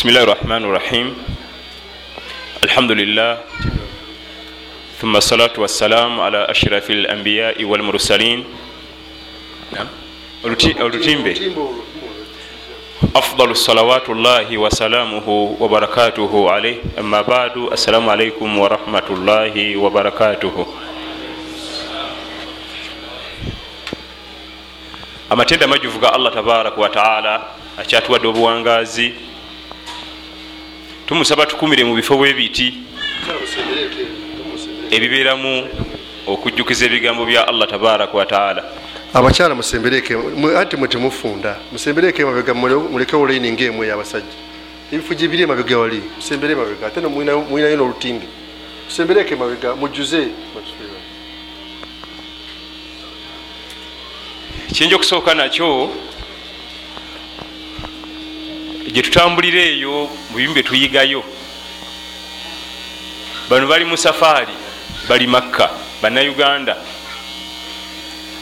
bismillahi rahmani rahim alhamdulillah ثم الصلاة والسلام على أشرف الأنبياء والمرسلين olutimbe afdalu salawatullahi wasalamuhu wabarakatuhu alaih ama badu. Assalamu alaikum warahmatullahi wabarakatuhu amatenda majuvu ga allah tabaraka wataala akyatuwadde obuwangazi. Tumusaba tukumire mu bifo bwebiti ebibeeramu okujjukiza ebigambo bya allah tabaraka wataala abakyala musembereke. Anti mwe temufunda musembereke emabega muleke olaini ngaemwe yabasajja ebifuji biri emabega wali musembere emabega ate mwinayo n'olutimbi musembereke emabega mujjuze. Kiyinja okusooka nakyo gyetutambulira eyo mu bimu byetuyigayo bano bali mu safaari bali makka bannayuganda.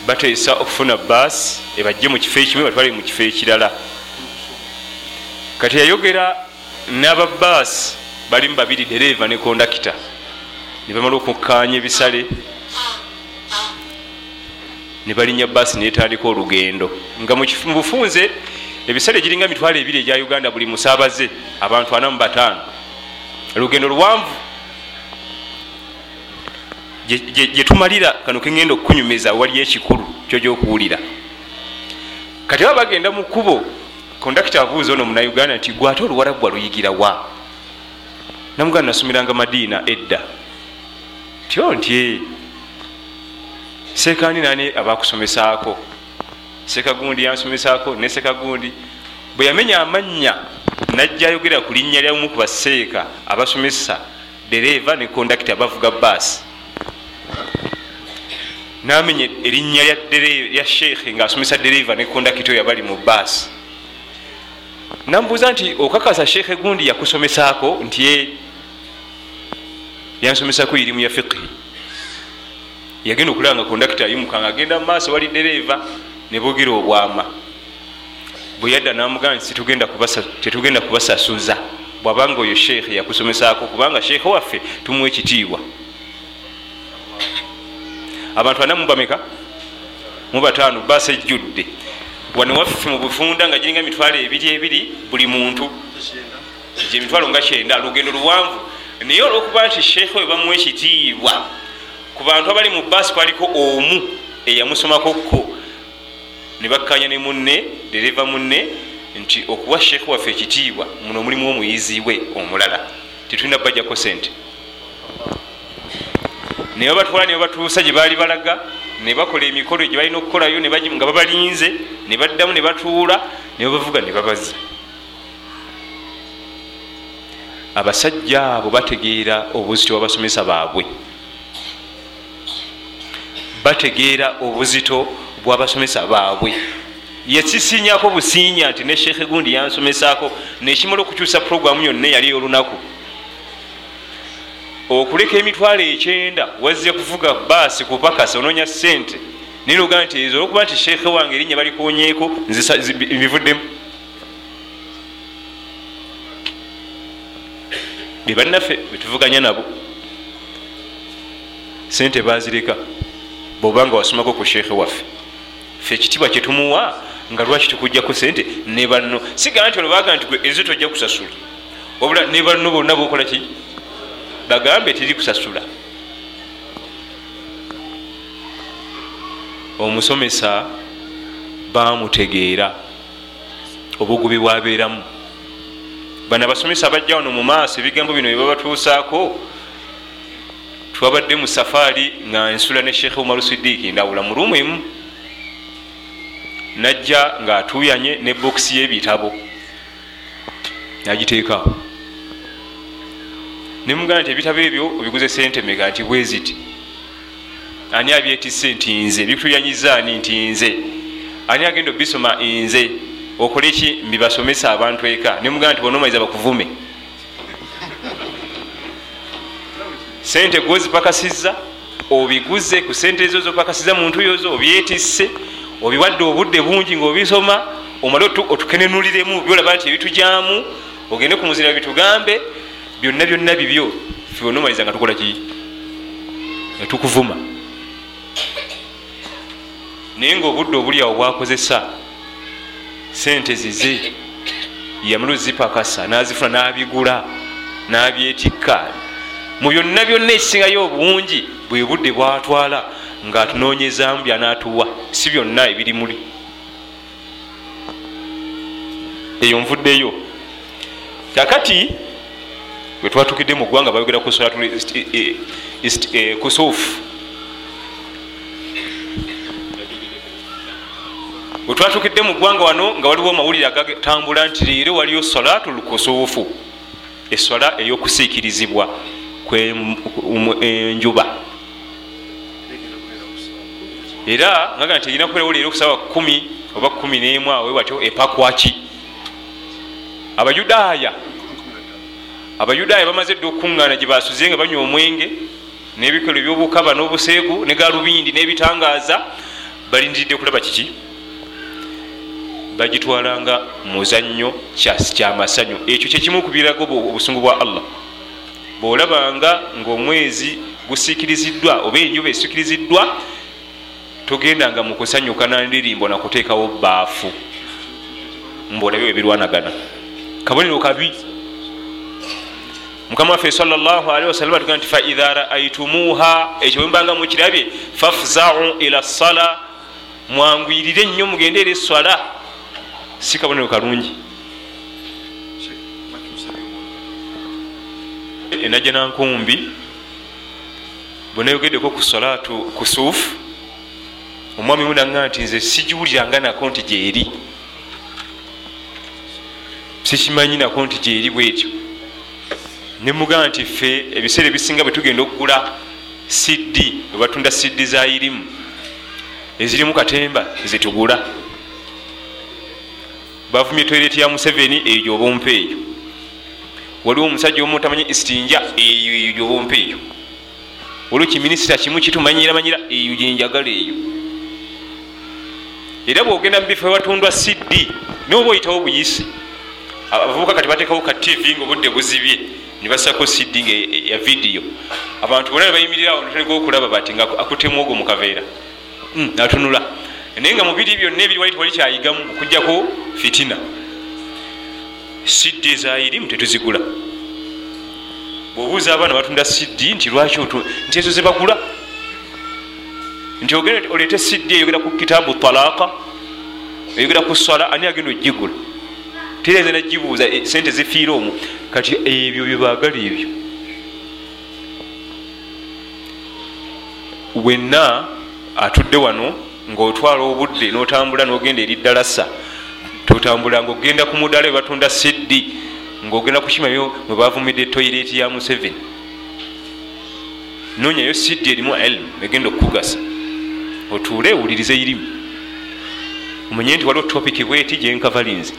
Bateesa okufuna baasi ebajje mu kifo ekimu batwale mu kifo ekirala. Kati yayogera n'ababaasi balimu babiri dereva ne kondakita. Ne bamala okukkaanya ebisale ne balinnya baasi netandika olugendo. Nga mu bufunze ebisale egiringa mitwalo ebiri egya uganda buli musaabaze abantu ana mu bataano. Olugendo luwanvu. Gyetumalira kano kegenda okukunyumiza waliyo ekikulu kyo gyokuwulira kati baba bagenda mu kkubo kondakita abuuza ono munauganda nti gwe ate oluwarabu bwaluyigira wa? Namuganda nasumiranga madiina edda. Tyo nti sekandi nani abakusomesaako sekagundi yansomesaako ne sekagundi bwe yamenya amannya najja ayogera ku linnya lyamu ku baseeka abasomesa dereva ne kondakita bavuga baasi namenya erinnya lya sheekhe ngaasomesa dereva ne kondakita oyo abali mu baasi namubuuza nti okakasa sheekhe gundi yakusomesaako nti e yansomesako irimu ya fiqhi? Yagenda okulaba nga kondakita ayimukanga agenda mumaaso wali dereva nebogera obwama. Bwe yadda namugamba nti tetugenda kubasasuza. Bwabanga oyo sheekhe yakusomesaako kubanga sheekhe waffe tumuwa ekitiibwa abantu ana mubameka mubataano baasa ejjudde. Wano waffe mu bufunda nga giringa emitwalo ebiri ebiri buli muntu. Emitwalo nga kyenda lugendo luwanvu. Naye olwokuba nti sheekhe we bamuwa ekitiibwa ku bantu abali mu baasi kwaliko omu eyamusomako ne bakkanya ne munne dereva munne nti okuwa sheekhe waffe ekitiibwa muno mulimu omuyizi we omulala. Tetulina bajjako sente naye babatwala ne babatuusa gye baali balaga ne bakola emikolo gye balina okukolayo nga babalinze ne baddamu ne batuula ne babavuga ne babaza abasajja abo bategeera obuzito bwabasomesa baabwe. Bategeera obuzito bwabasomesa baabwe yasisinyako businya nti ne sheekhe gundi yansomesaako nekimala okukyusa puroguramu yonna eyali eyolunaku okuleka emitwalo ekyenda wazze kuvuga baasi kupakasa onoonya sente nogaa nti ezo olwokuba nti sheekhe wange erinnya balikonyeeko bivuddemu. Bebannaffe betuvuganya nabo sente bazireka bwobanga wasomako ku sheekhe waffe fe ekitibwa kyetumuwa nga lwaki tukujjaku sente ne banno. Sigamba nti olwobaga nti gwe ezo tojja kusasula. Wabula ne banno bonna bokola ki? Bagambe tiri kusasula. Omusomesa bamutegeera obugubi bwabeeramu. Bano abasomesa bajja wano mu maaso ebigambo bino byebabatuusaako twabadde mu safaari nga nsula ne sheekhe umaru sidiiki ndawula mu rumu emu najja ngaatuyanye ne bokisi y'ebitabo. Nagiteekaawo nemugamba nti ebitabo ebyo obiguze sente mega nti bweziti ani abyetise nti nze? Bikutuyanyiza ani nti nze? Ani agenda obisoma nze? Okole ki? Mbibasomesa abantu eka. Nemugamba nti bonomaiza bakuvume. Sente gwozipakasiza obiguze ku sente ezo zopakasiza muntu yozo obyetisse obiwadde obudde bungi ngaobisoma omale otukenenuliremu byolaba nti ebitujamu ogende ku muzira bitugambe byonna byonna bibyo fyonomaliza nga tukola ki? Netukuvuma naye ngaobudde obuli awo bwakozesa sente zize yamala zipakasa nazifuna nabigula nabyetikka mu byonna byonna ekisingayo obungi bwe budde bwatwala ngaatunoonyezamu byanatuwa si byonna ebiri muli. Eyo nvuddeyo. Kakati bwe twatukidde mu ggwanga bayogera ku solatul kusuufu bwe twatukidde mu ggwanga wano nga waliwo mawulire agatambula nti leero waliyo solatul kusuufu esola ey'okusiikirizibwa enjuba era ngaga nti erina kubeerawo leero okusawa kumi oba kumi n'emu awe watyo epakwaki abayudaaya abayudaaya bamaze dde okukuŋŋaana gye basuze nga banywa omwenge n'ebikolo ebyobukaba n'obuseegu ne galubindi n'ebitangaaza balindiridde kulaba kiki? Bagitwalanga muzannyo kyamasanyu ekyo kyekimu kubirago obusungu bwa allah. Bwolabanga ngaomwezi gusiikiriziddwa oba enjuba esiikiriziddwa togendanga mu kusanyuka nandirimbo nakuteekawo baafu mbaolabyo ebirwanagana. Kabonero kabi. Mukama waffe salllahalwasalam atuga nti faidha raaitumuha ekyo bwembanga mukirabye fafzau ila sala mwangwirire nnyo mugende era eswala si kabonero kalungi. Enajja nankumbi bwenayogeddeko ku salatu kusuufu omwami munaga nti nze sigiwuliranga nako nti gyeri sikimanyi nako nti gyeri bwetyo. Nemugaa nti ffe ebiseera ebisinga bwe tugenda okugula siddi webatunda siddi za irimu. Ezirimu katemba zetugula bavumye toireti ya museveni eyo gyobompa eyo. Waliwo omusajja omu tamanyi istinja eyo gyobompa eyo. Waliwo kiminisita kimu kitumanyira eyo gyenjagala eyo era bwogenda mubifo webatundwa siddi noba oyitawo buyisi abavubuka kati batekawo ka tv nga obudde buzibye nibasako nga ya vidiyo. Abantu bona nebayimirirawo ntego okulaba bati nga akutemu ogwo mukaveera natunula. Naye nga mubiri byonna ebiri wali tiwali kyayigamu okugjako fitina. Siddi ezayirimu tetuzigula. Bwobuuza abaana batunda siddi nti lwaki nti ezo zebagula nti oleete siddi eyogera ku kitaabu talaka eyogera ku swala ani agenda ogigula? Tereze nagibuuza sente zifiire omwo kati ebyo byebaagala ebyo. Wenna atudde wano ngaotwala obudde notambula nogenda eri ddalasa totambula ngaogenda ku mudala webatunda siddi ngaogenda kukimayo mwebavumidde toyireti ya museveni. Nonyayo siddi erimu ilmu egenda okukugasa otuule ewulirize irimu. Omanye nti waliwo topiki bweti gyenkavalinzi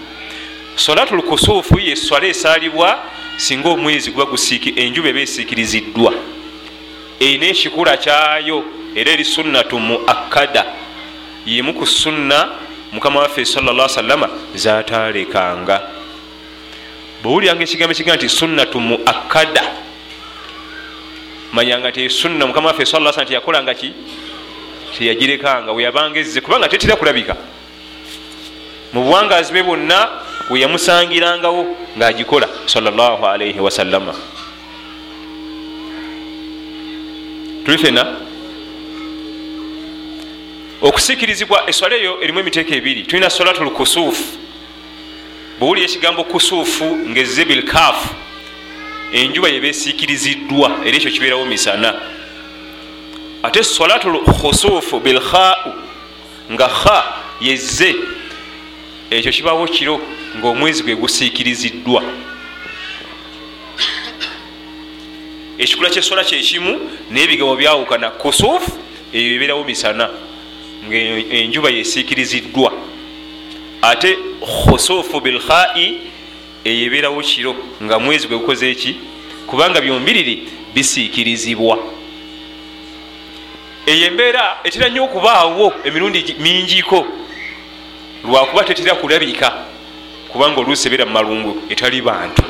solatul kusuufu yeswala esaalibwa singa omwezi guba gusiiki enjuba eba esiikiriziddwa. Erina ekikula kyayo era eri sunnatu muakkada. Yemu ku sunna mukama waffe salla salama zatalekanga bwewuliranga ekigambo ekiga nti sunnatu muakkada manyanga nti sunna mukama waffe sala nti yakolanga ki teyagirekanga weyabanga ezze kubanga tetera kulabika. Mu buwangazi bwe bwonna weyamusangirangawo ngaagikola salaalaihi wasallama tuli fena okusikirizibwa eswala eyo erimu emiteeko ebiri. Tulina solatul kusuufu bwewulira ekigambo kusuufu ngezze bilkaafu enjuba yeba esiikiriziddwa era ekyo kibeerawo misana ate solatul khusuufu bilkhau nga kha yezze. Ekyo kibaawo kiro ngaomwezi gwe gusiikiriziddwa. Ekikula kyesola kyekimu naye ebigabo byawukana. Kusuufu eyo ebeerawo misana ngaenjuba yesiikiriziddwa ate khusuufu bilkhai eyo ebeerawo kiro nga mwezi gwe gukoze eki? Kubanga byombiriri bisiikirizibwa eyo embeera etera nnyo okubaawo emirundi mingiko lwakuba tetera kulabika kubanga oluusi ebeera mu malungu etali bantu.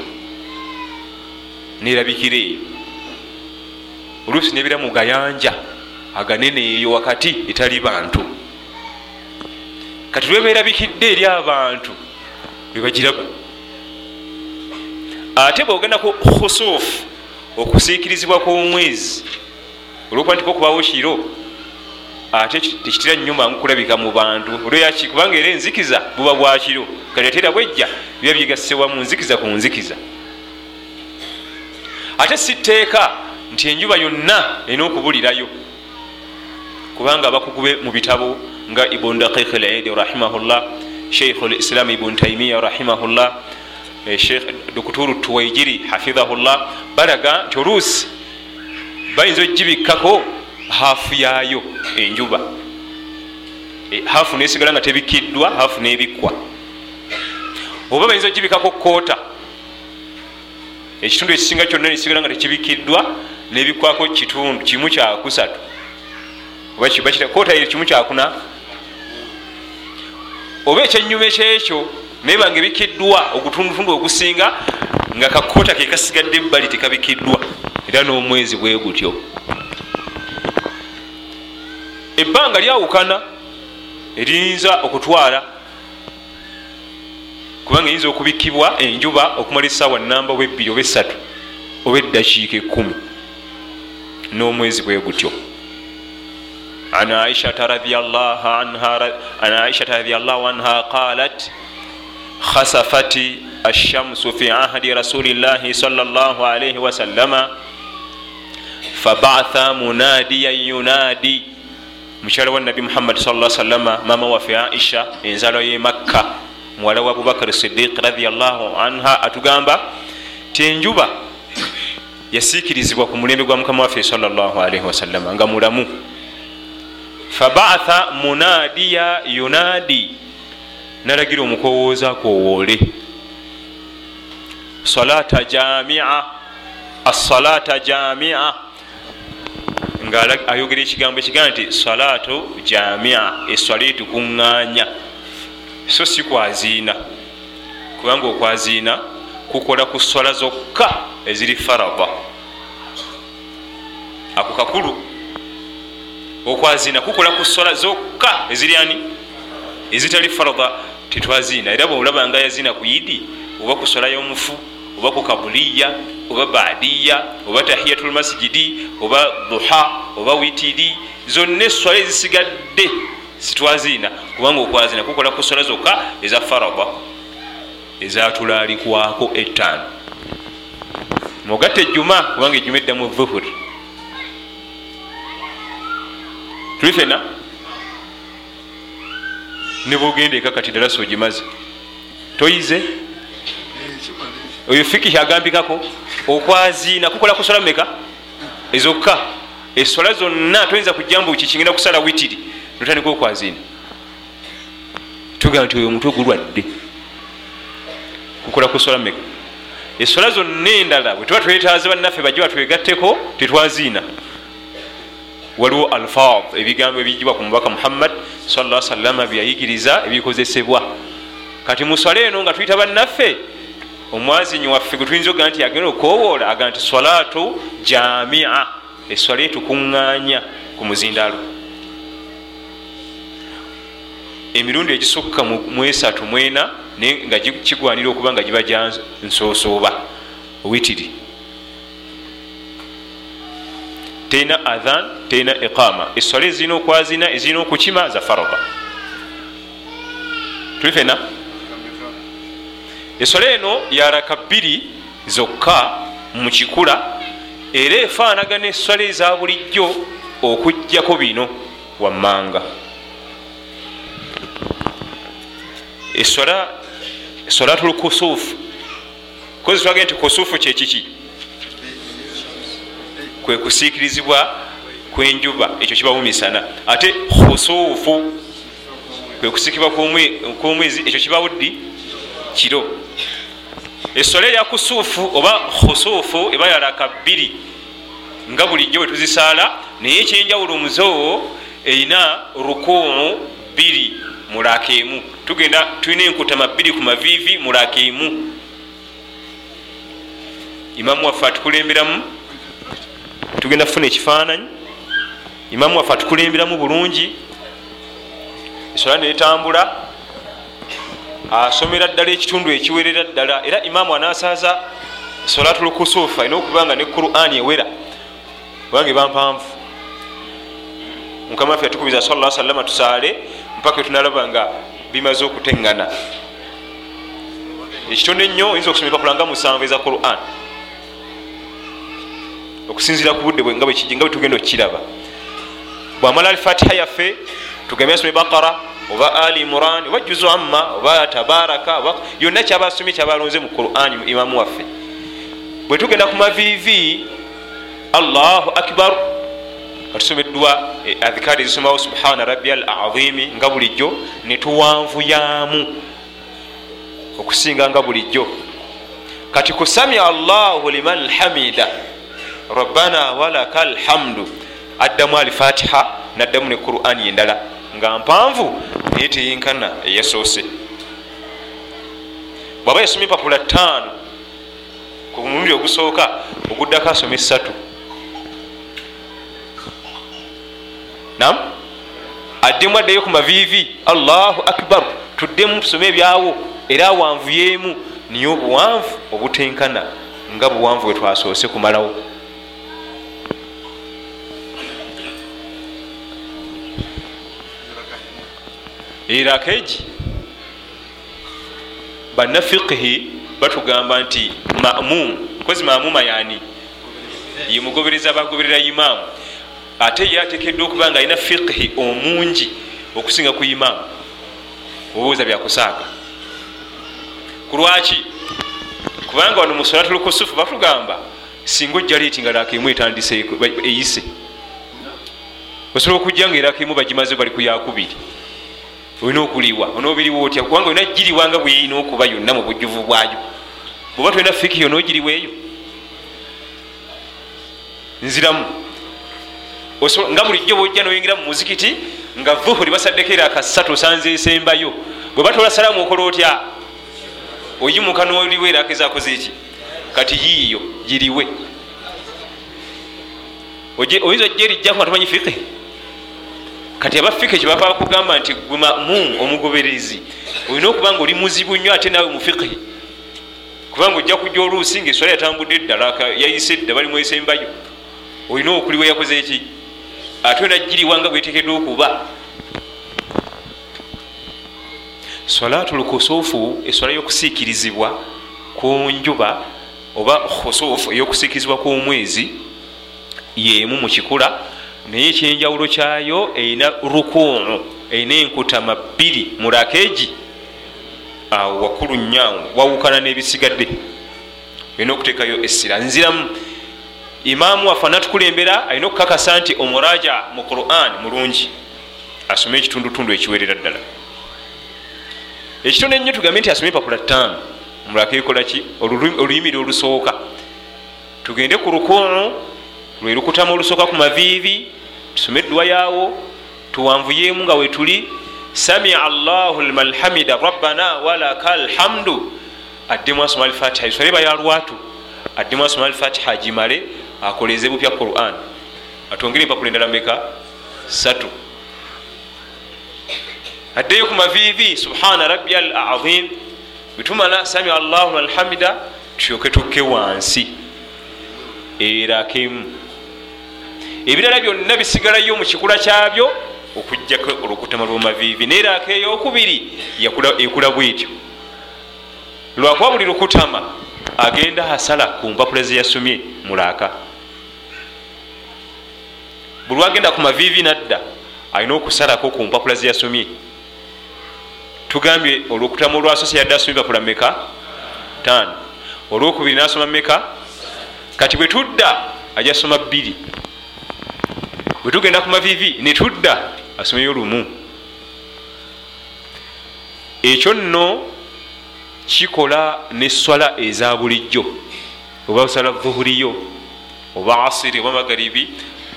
Nerabikira eyo oluusi nebira mu gayanja aganene eyo wakati etali bantu. Kati lweberabikidde eri abantu webagiraba ate bweogendaku khusuufu okusiikirizibwa kw'omwezi olwokuba nti kokubawo kiro? Ate tekitera nnyo mangu kulabika mu bantu. Olweyaki kubanga era enzikiza buba bwakiro kati ate era bwejja biba byegasewa mu nzikiza ku nzikiza. Ate si tteeka nti enjuba yonna erina okubulirayo. Kubanga abakugube mu bitabo nga ibun daqiq lidi rahimahullah sheikh lislam ibun taimiya rahimahullah eh, sheikh dokuturu tuwaijiri hafidhahullah balaga nti oluusi bayinza ogibikkako haafu yayo enjuba. Eh, haafu nesigala nga tebikiddwa haafu nebikkwa. Oba bayinza ogibikako koota ekitundu ekisinga kyonna nesigala nga tekibikiddwa nebikwako kitundu kimu kyakusatu koota kimu kyakuna oba ekyenyuma ekyekyo naye banga ebikiddwa ogutundutundu ogusinga nga kakoota ke kasigadde ebbali tekabikiddwa era n'omwezi bwe gutyo. Ebbanga lyawukana eriyinza okutwala kubanga eyinza okubikkibwa enjuba okumala essaawa namba oba ebbiri oba esatu oba eddakiika ekkumi. N'omwezi bwe gutyo. An aishata radiallahu anha qalat khasafati ashamsu fi ahdi rasulillahi salllah alaihi wasallama فبعث مناديا ينادي mukyala wa nabi muhammad sa salama mama waffe aisha enzalo ye makka muwala wa abubakar sidiq radiallahu anha atugamba ti enjuba yasiikirizibwa ku mulembe gwa mukama waffe salaalii wasalama nga mulamu fabaatha munadiya yunadi nalagira omukowooza akowoole salata jamia assalata jamia nga ayogera ekigambo ekigamba nti salatu jamia eswala etukuŋŋaanya so si kwaziina. Kubanga okwaziina kukola ku swala zokka eziri farada ako kakulu. Okwaziina kukola ku swala zokka eziri ani? Ezitali farada tetwaziina. Era bweolaba nga yaziina ku yidi oba ku swala y'omufu oba ku kabuliya oba badiya oba tahiyatul masijidi oba duha oba witiri zonna eswala ezisigadde sitwaziina kubanga okwazina kukola ku swala zokka eza farada ezatulalikwako etaano mugatta ejjuma kubanga ejjuma eddamu vuhur tuli fena ne bwogenda eka kati ddala sogimaze toyize oyo fikihi agambikako okwaziina kukola kusala meka ezokka. Esola zonna toyinza kujjambu kikigenda kusala witiri notandika okwaziina tugamba nti oyo omutwe gulwadde kukola kusola meka esola zonna endala bwe tuba twetaaze bannaffe bajje batwegatteko tetwaziina. Waliwo alfad ebigambo ebijibwa ku mubaka muhammad sala salama byayigiriza ebikozesebwa. Kati muswala eno nga tuyita bannaffe omwazinyi waffe gwe tuyinza okugamba nti yagenda okowoola aga nti salatu jamia. Eswala etukuŋŋaanya ku muzindalo. Emirundi egisukka mu esatu mwena naye nga kigwanira okuba nga giba gya nsosooba. Witiri. Terina adhan terina iqama. Eswala ezirina okwazina ezirina okukima za farada tuli fena eswala eno yaraka bbiri zokka mu kikula era efaanagana eswala eza bulijjo okugjako bino wammanga. Eswala eswalatul kusuufu kozi twagee nti kusuufu kyekiki kwe kusiikirizibwa kwenjuba ekyo kibamu misana ate khusuufu kwe kusiikibwa kwomwezi ekyo kibawo ddi kiro essola eya kusuufu oba khusuufu eba yaraka bbiri nga bulijjo bwetuzisaala naye ekyenjawulo muzewo erina rukuu bbiri mulaka emu. Tugenda tulina enkutama bbiri ku maviivi mulaka emu. Imamu waffe atukulemberamu tugenda kufuna ekifaananyi. Imamu waffe atukulemberamu bulungi. Esola netambula asomera ddala ekitundu ekiwerera ddala. Era imamu anasaaza solatulukusuufu alina okuba nga ne qurani ewera. Kubanga eba mpanvu mukama waffe yatukubiza sa salama tusaale mpaka tunalaba nga bimaze okuteŋŋana ekitono ennyo oyinza okusoma empapula nga musanvu eza quran. Okusinzira ku budde nga bwe tugenda okukiraba. Bwamala alfatiha yaffe tugambe asome bakara oba ali imuran oba juzu amma oba tabaraka yonna kyaba asomye kyabalonze mu qurani imamu waffe. Bwe tugenda ku mavivi allahu akbar. Atusomeddwa eh, adhikari ezisomawo subhana rabbi al azimi nga bulijjo netuwanvuyamu okusinga nga bulijjo. Kati kusamia allahu liman hamida rabbana walaka alhamdu addamu alifatiha naddamu ne qurani endala nga mpanvu naye teyinkana eyasoose bwaba yasoma empapula ttaano ku mulundi ogusooka oguddako asoma esatu nam addemu addeyo ku maviivi allahu akbar tuddemu tusome ebyawo era awanvuyemu niye obuwanvu obutenkana nga buwanvu bwe twasoose kumalawo irakeji bannafiqihi batugamba nti mamum kozi mamuma yani? Yemugobereza bagoberera imamu ate ye atekeddwa okuba nga alina fiqihi omungi okusinga ku imamu obuuza byakusaaga kulwaki kubanga wano musolatulukusufu batugamba singa ojja leeti nga lakimu etandise eyise. Osobola okujja nga erakimu bagimaze bali ku yakubiri olina okuliwa onoobiriwa otya? Kubanga olina giriwanga bweyina okuba yonna mu bujjuvu bwayo bweoba tolina fikiyo noogiriwa eyo? Nziramu. Nga bulijjo bwojja noyingira mu muzikiti nga vuhuri basaddeko era akasatu osanze esembayo bweba tolasalamu okola otya? Oyimuka noliwa era akezakoze eki kati yiiyo giriwe. Oyinza ojja erijjaku nga tomanyi fiqi kati abafika ekyo bava kugamba nti gwe mamum omugoberezi olina okuba nga oli muzibu nnyo ate naawe mufiqi kubanga ojja kujja oluusi nga eswala yatambudde eddala yayise dda bali mwesembayo olina okuliwa yakoze eki ate onagiriwanga bwetekeddwa okuba. Salatu lkusuufu eswala y'okusiikirizibwa ku njuba oba khusuufu ey'okusiikirizibwa kw'omwezi yemu mu kikula naye ekyenjawulo kyayo erina rukuu erina enkutama bbiri murakeji awo wakulu nyangu wawukana n'ebisigadde. Olina okuteekayo essira. Nziramu imaamu waffe anatukulembera alina okukakasa nti omuraja mu quran mulungi. Asome ekitundutundu ekiwerera ddala. Ekitono ennyo tugambe nti asome empapula ttaano. Mulaka ekolaki oluyimiri olusooka. Tugende ku rukuu lwe lukutamu olusooka ku maviivi tusome eddwa yaawo tuwanvuyemu nga wetuli samia allahu liman hamida rabbana walaka alhamdu. Addemu asoma alfatiha eswaleba yalwatu addemu asoma alfatiha agimale akoleze bupya quran. Atongere empapula endala meka satu. Addeyo ku maviivi subhana rabbi al azim bwetumala samia allahu liman hamida tusyoke tukke wansi. Erakemu ebirala byonna bisigalayo mu kikula kyabyo okugjako olukutama lwomaviivi neraka eyokubiri ekula bwetyo lwakuba buli lukutama agenda asala ku mpapula zeyasomye mulaka buli wagenda ku maviivi nadda alina okusalako ku mpapula zeyasomye tugambye olwokutama olwasose yadde asoma empapula meka tano olwokubiri nasoma meka kati bwe tudda ajasoma bbiri bwe tugenda ku mavivi netudda asomeyo lumu ekyo nno kikola neswala eza bulijjo oba osala vuhuriyo oba asiri oba magaribi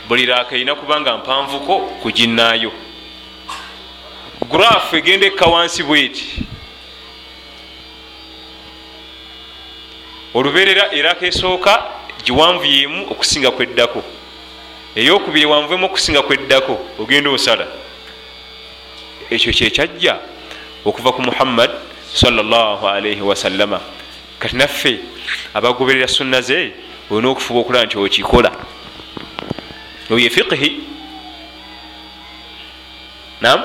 buli raaka erina kubanga mpanvuko kuginaayo graf egenda ekka wansi bweti. Oluberera eraka esooka giwanvu yemu okusinga kweddako eyokubiri wanvuemu okusinga kweddako ogenda osala. Ekyo kyekyajja okuva ku muhammad salllahalaihi wasallama kati naffe abagoberera sunna ze olina okufuba okulaba nti okikola. Oyo efiqhi nam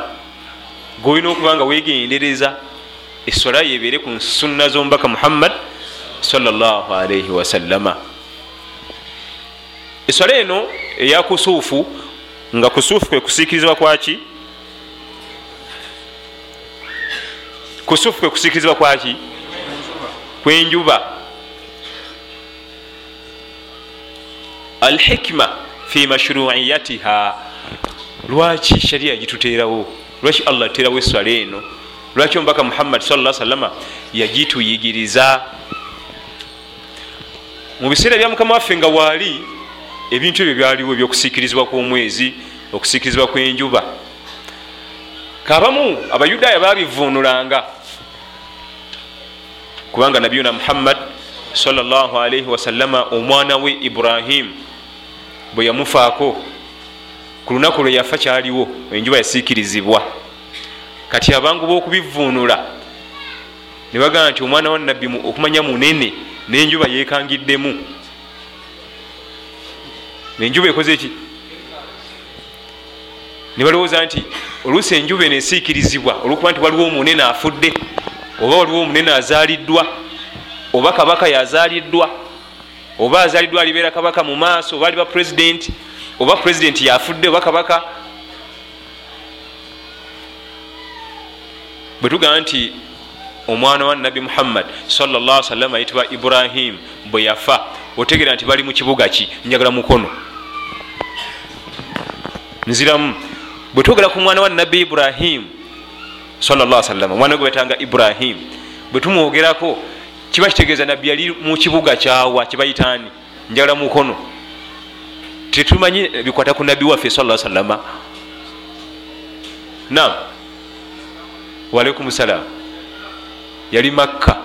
golina okuba nga wegendereza esola yebeere ku sunna z'omubaka muhammad salllahalaihi wasallama esola eno eya kusuufu nga kusuufu kwe kusiikirizibwa kwaki kusuufu kwe kusiikirizibwa kwaki kwenjuba alhikma fi mashruiyatiha. Lwaki shariya gituteerawo? Lwaki allah aterawo eswala eno? Lwaki omubaka muhammad sa salama yagituyigiriza? Mu biseera bya mukama waffe nga waali ebintu ebyo byaliwo ebyokusiikirizibwa kw'omwezi okusiikirizibwa kw'enjuba. Kabamu abayudaaya babivunulanga kubanga nabiyuna muhammad salaalaihi wasallama omwana we ibrahimu bwe yamufaako ku lunaku lwe yafa kyaliwo enjuba yasiikirizibwa. Kati abangu b'okubivunula ne bagamba nti omwana wa nabbi okumanya munene n'enjuba yekangiddemu nenjuba ekoze eki ne balowooza nti oluusi enjuba eno esiikirizibwa olwokuba nti waliwo omunene afudde oba waliwo omunene azaaliddwa oba kabaka yazaaliddwa oba azaaliddwa alibeera kabaka mu maaso oba aliba purezidenti oba purezidenti yafudde oba kabaka. Bwe tugamba nti omwana wa nabi muhammad salla salama ayitibwa ibrahim bwe yafa otegera nti bali mu kibuga ki? Njagala mukono nziramu bwe twogera ku mwana wa nabi ibrahim salla salama omwana gwe batanga ibrahim bwe tumwogerako kiba kitegeeza nabbi yali mu kibuga kyawa kibayitaani njagala mukono. Tetumanyi bikwata ku nabbi waffe sa salama nam walaikum salam yali makka.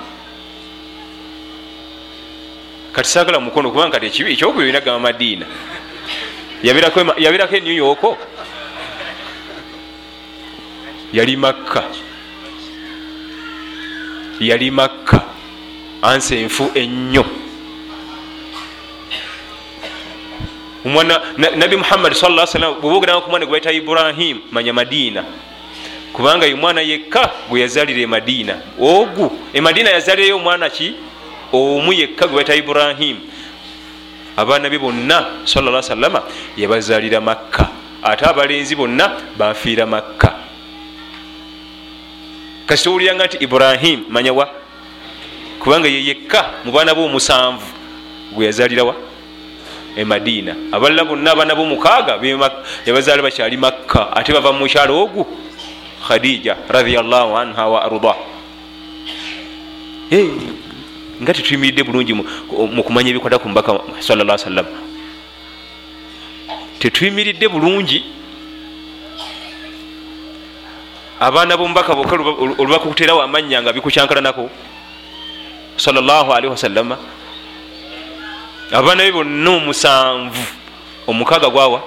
Kati sagala mukono kubanga kati ekibi ekyokubiri olina gama madiina yabirako enew yorko yali makka yali makka ansenfu ennyo omwana nabi muhammadi sa salam bwebaogeranga ku mwana gwe baita ibrahim manya madiina kubanga ye mwana yekka gwe yazalira emadiina ogu emadiina yazalirayo omwana ki omu yekka gwe baita ibrahim abaana be bonna sala salama yabazalira makka. Ate abalenzi bonna bafiira makka. Kasi towuliranga nti ibrahim manyawa kubanga ye yekka mu baana bomusanvu gwe yazalirawa emadiina abalala bonna abaana bomukaaga yabazaala bakyali makka. Ate bava mukyalo ogu khadija radiallahu anha wa arda nga tetuyimiridde bulungi mu kumanya ebikwata ku mubaka salla sallam tetuyimiridde bulungi. Abaana bomubaka boka olubakukuterawo amanya nga bikukyankalanako salllahalihi wasallama abaana be bonna omusanvu omukaaga gwawa.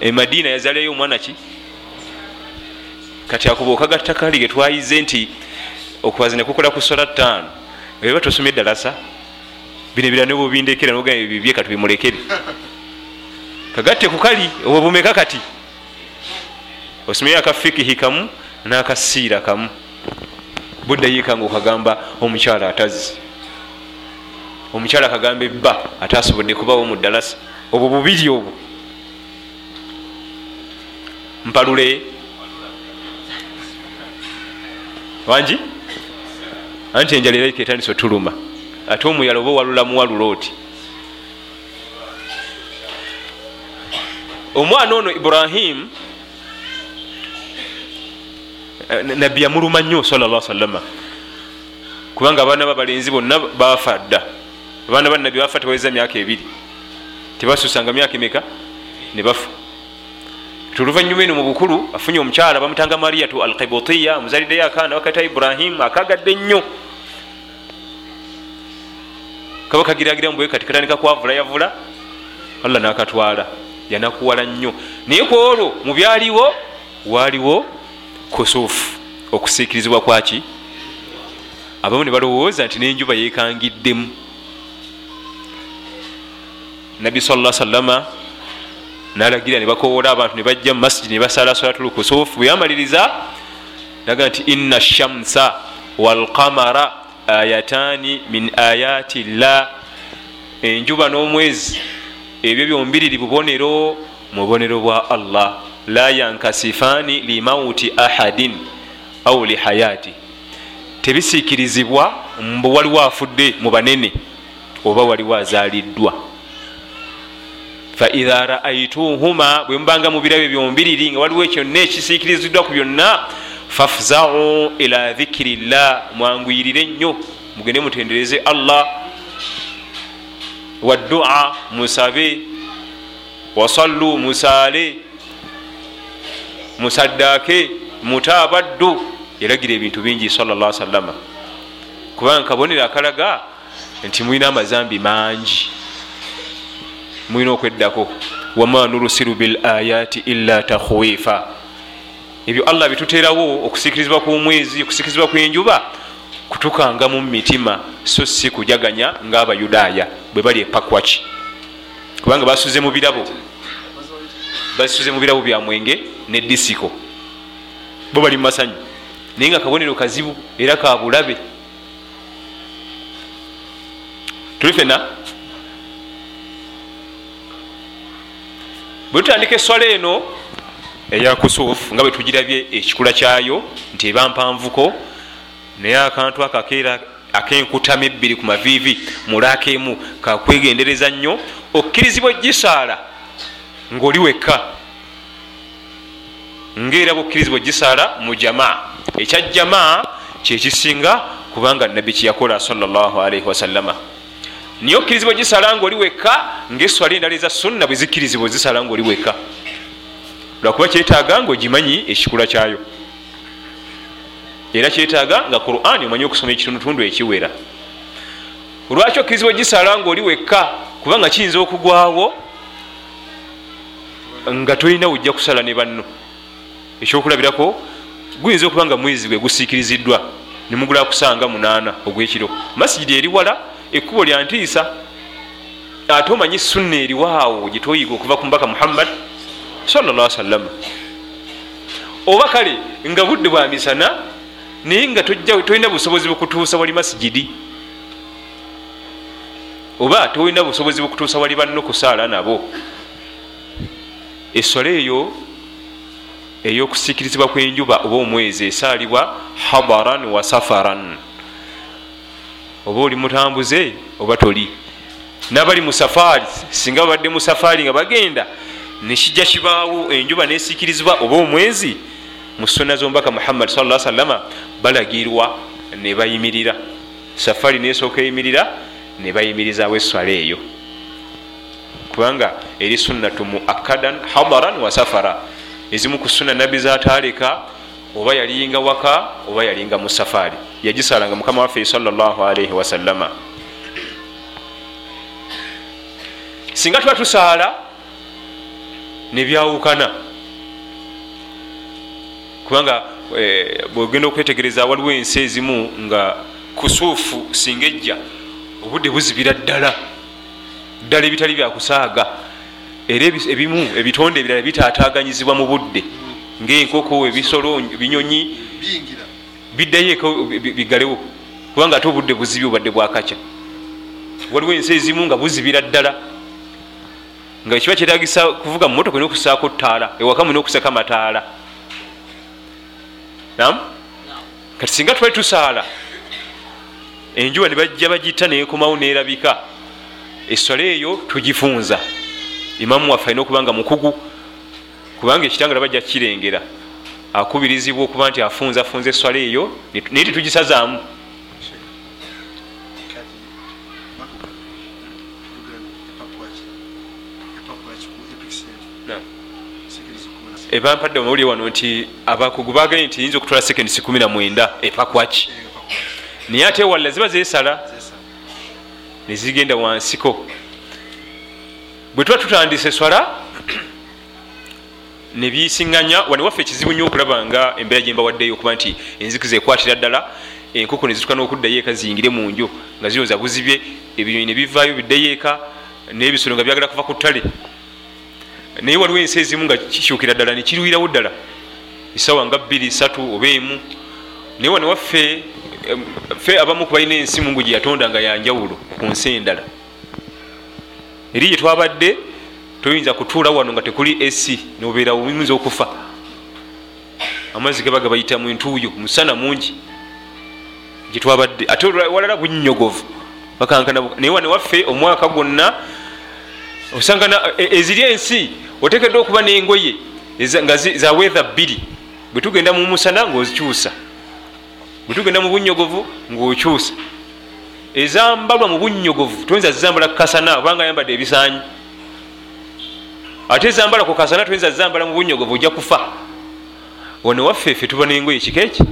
Emadiina yazaleyo omwana ki? Kati akuba okagattakali getwayize nti okwazi nekukola ku sola ttaano eba tosomye eddalasa bino ebira nibwe bindekera noga bibye kati bimulekere. Kagatte kukali obwo bumeka kati? Osomyeyo akafikihi kamu n'akasiira kamu. Buddayiika nga okagamba omukyala atazzi omukyala akagamba ebba ate asobodde kubawo mu ddalasa obwo bubiri obwo. Mpalule. Wangi anti enjala era ketandisa otuluma. Ate omuyala oba owalula muwalula oti? Omwana ono ibrahimu nabbi yamuluma nnyo salla salama kubanga abaana babalenzi bonna bafa dda. Abaana banabbi bafa tebaweza myaka ebiri. Tebasusanga myaka emeka? Ne bafa tuluvanyuma eno mu bukulu afunye omukyala bamutanga mariyatu al kibutiya amuzaliddeyo akaana bakata ibrahimu akagadde nnyo kaba kagiragira mbwe kati katandika kwavula yavula allah nakatwala yanakuwala nnyo. Naye ku olwo mu byaliwo waaliwo kusuufu. Okusiikirizibwa kwaki abamu ne balowooza nti n'enjuba yekangiddemu nabbi sala salama nalagira nebakowola abantu nebajja mu masijidi nebasala salatul kusuufu bweyamaliriza naga nti inna shamsa walqamara ayatani min ayati llah enjuba n'omwezi ebyo byombiriri bubonero mu bubonero bwa allah. La yankasifaani limauti ahadin au lihayati tebisiikirizibwa mbu waliwo afudde mu banene oba waliwo azaaliddwa faidha raaituhuma bwe mubanga mubirabe byombiriri nga waliwo kyonna ekisiikiriziddwa ku byonna fafzau ila dhikiri llah mwanguyirire nnyo mugende mutendereze allah. Waddua musabe. Wasallu musaale. Musaddaake mutabaddu. Yalagira ebintu bingi salla salama kubanga kabonero akalaga nti mulina amazambi mangi mulina okweddako wama nurusiru bil ayati illa takhwifa. Ebyo allah bituterawo okusikirizibwa kumwezi okusikirizibwa kwenjuba kutukangamu mumitima so si kujaganya ngaabayudaaya bwe bali epakwaki kubanga basuze mu birabo basuze mu birabo bya mwenge ne disiko bo bali mumasanyu naye nga kabonero kazibu era kabulabe tuli fena bwe tutandika eswala eno eya kusuufu nga bwe tugirabye ekikula kyayo nti eba mpanvuko naye akantu akakeera akenkutama ebbiri ku maviivi mulaka emu kakwegendereza nnyo okkirizibwa gisaala ngaoli wekka. Ngaera bukkirizibwa gisaala mu jamaa. Ekya jamaa kyekisinga kubanga nabbi kyeyakola salaalii wasallama naye okkirizibwa gisaala ngaoli wekka ngaeswala endala eza sunna bwe zikkirizibwa zisala ngaoli wekka. Lwakuba kyetaaga ngaogimanyi ekikula kyayo. Era kyetaaga nga qurani omanyi okusoma ekitundutundu ekiwera. Lwaki okkirizibwa gisala ngaoli wekka? Kubanga kiyinza okugwawo nga tolina ujja kusala ne banno. Ekyokulabirako guyinza okuba nga mwezi gwe gusiikiriziddwa nemugula kusanga munaana ogwekiro. Masigidi eri wala ekkubo lya ntiisa ate omanyi sunna eriwaawo gyetoyiga okuva ku mubaka muhammad salla sallama oba kale nga budde bwa misana naye nga tolina busobozi bukutuusa wali masigidi oba tolina busobozi bukutuusa wali banno kusaala nabo. Essola eyo ey'okusiikirizibwa kw'enjuba oba omwezi esaalibwa hadaran wa safaran oba oli mutambuze oba toli. Nabali mu safaari singa babadde mu safaari nga bagenda nekijja kibaawo enjuba nesiikirizibwa oba omwezi mu suna z'omubaka muhammadi sa salama balagirwa ne bayimirira. Safaari nesooka eyimirira ne bayimirizaawo esswala eyo. Kubanga eri sunnatu mu akadan hadaran wa safara. Ezimu ku sunna nabbi zataaleka oba yalinga waka oba yalinga mu safaari yagisalanga mukama waffe salaalii wasallama singa tuba tusaala nebyawukana kubanga bwegenda okwetegereza waliwo ensi ezimu nga kusuufu singa ejja obudde buzibira ddala. Ddala ebitali byakusaaga era ebimu ebitonde ebirala bitaataganyizibwa mu budde ngaenkoko ebisolo binyonyi biddayo eko bigalewo. Kubanga ate obudde buzibi obadde bwakakya waliwo ensi ezimu nga buzibira ddala. Nga kiba kyetagisa kuvuga mumotoka olina okusaako ttaala ewaka mulina okusako amataala nam kati singa twali tusaala enjuba nebajja bagita nekomawo nerabika. Essola eyo tugifunza. Imamu waffe alina okuba nga mukugu kubanga ekitangala bajja kukirengera akubirizibwa okuba nti afunza afunza eswala eyo naye tetugisazaamu ebampadde amawulire wano nti abakugu baganye nti yinza okutwala sekendisi 19 epakwaki naye ate walla ziba zesala nezigenda wansiko. Bwe tuba tutandise swala nebyisiŋŋanya wane waffe ekizibu nnyo okulaba nga embeera gyembawaddeyo okuba nti enzikiza ekwatira ddala enkoko nezituka n'okuddayo eka ziyingire mu nju nga ziroza buzibye ebinyonyi nebivaayo biddeyo eka n'ebisolo nga byagala kuva ku ttale. Naye waliwo ensi ezimu nga kikyukira ddala nekirwirawo ddala esawa nga bbiri satu oba emu. Naye wane waffe ffe abamu ku balina ensimu ngu gye yatonda nga yanjawulo ku nsi endala. Eri gye twabadde toyinza kutuula wano nga tekuli esi nobeera oyinza okufa. Amazzi gaba gabayita mu ntuuyo musana mungi. Gyetwabadde ate walala bunnyogovu bakankana naye wane waffe omwaka gwonna osangana eziri ensi otekedde okuba n'engoye nga za weather bbiri. Bwe tugenda mu musana ngaozikyusa bwe tugenda mu bunnyogovu ngaokyusa ezambalwa mu bunnyogovu toyinza zizambala kukasana obanga ayambadde ebisanyi ate ezambala ku kasana toyinza zizambala mu bunnyogovu ojja kufa. One waffeeffe tuba nengoye kika eki?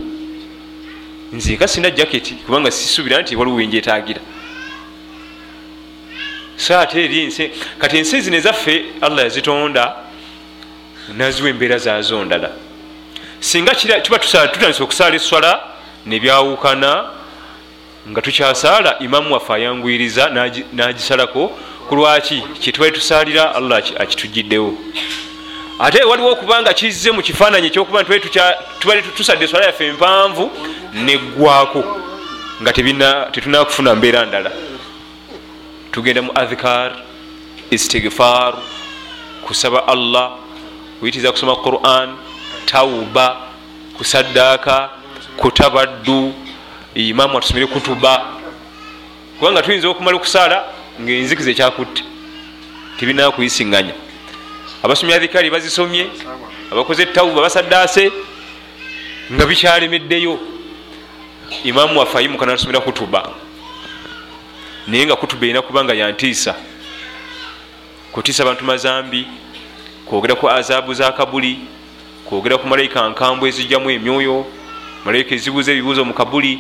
Nziika sina jaketi kubanga sisuubira nti waliwo wenjetagira so ate eri ensi kati ensi zino ezaffe allah yazitonda naziwa embeera zazo ndala. Singa tuba tutandisa okusaala eswala nebyawukana nga tukyasaala imamu waffe ayanguyiriza nagisalako kulwaki kyetubali tusaalira allah akitugiddewo. Ate waliwo okubanga kizze mu kifaananyi ekyokuba tubali tusadde eswala yaffe empanvu neggwako nga tetunakufuna mbeera ndala. Tugenda mu adhikar istigfar kusaba allah kuyitiriza kusoma quran tauba kusaddaaka kutabaddu imamu atusomere kutuba. Kubanga tuyinza okumala okusaala ngaenzikiza ekyakutte tebinaa kuyisiŋŋanya abasomye adhikari bazisomye abakoze etawuba basaddaase nga bikyalemeddeyo imamu waffe ayimuka nasomera kutuba. Naye nga kutuba erina kubanga yantiisa kutiisa abantu mazambi kwogera ku azabu za kabuli kwogera ku malayika nkambwe ezijjamu emyoyo malayika ezibuuza ebibuuzo mu kabuli.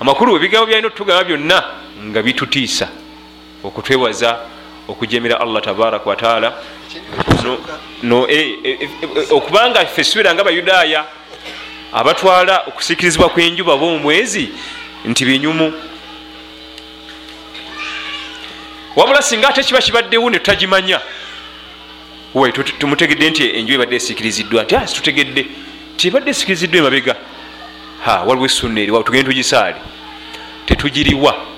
Amakulu ebigambo byalina otutugamba byonna nga bitutiisa okutwewaza okujemera allah tabaraka wataala okubanga ffe subira nga abayudaaya abatwala okusikirizibwa kwenjuba bomwezi nti binyumu. Wabula singa ate kiba kibaddewo netutagimanya we tumutegedde nti enju ebadde esikiriziddwa nti situtegedde tibadde esikiriziddwa emabega. Waliwo esunna eri tugende tugisaale. Tetugiriwa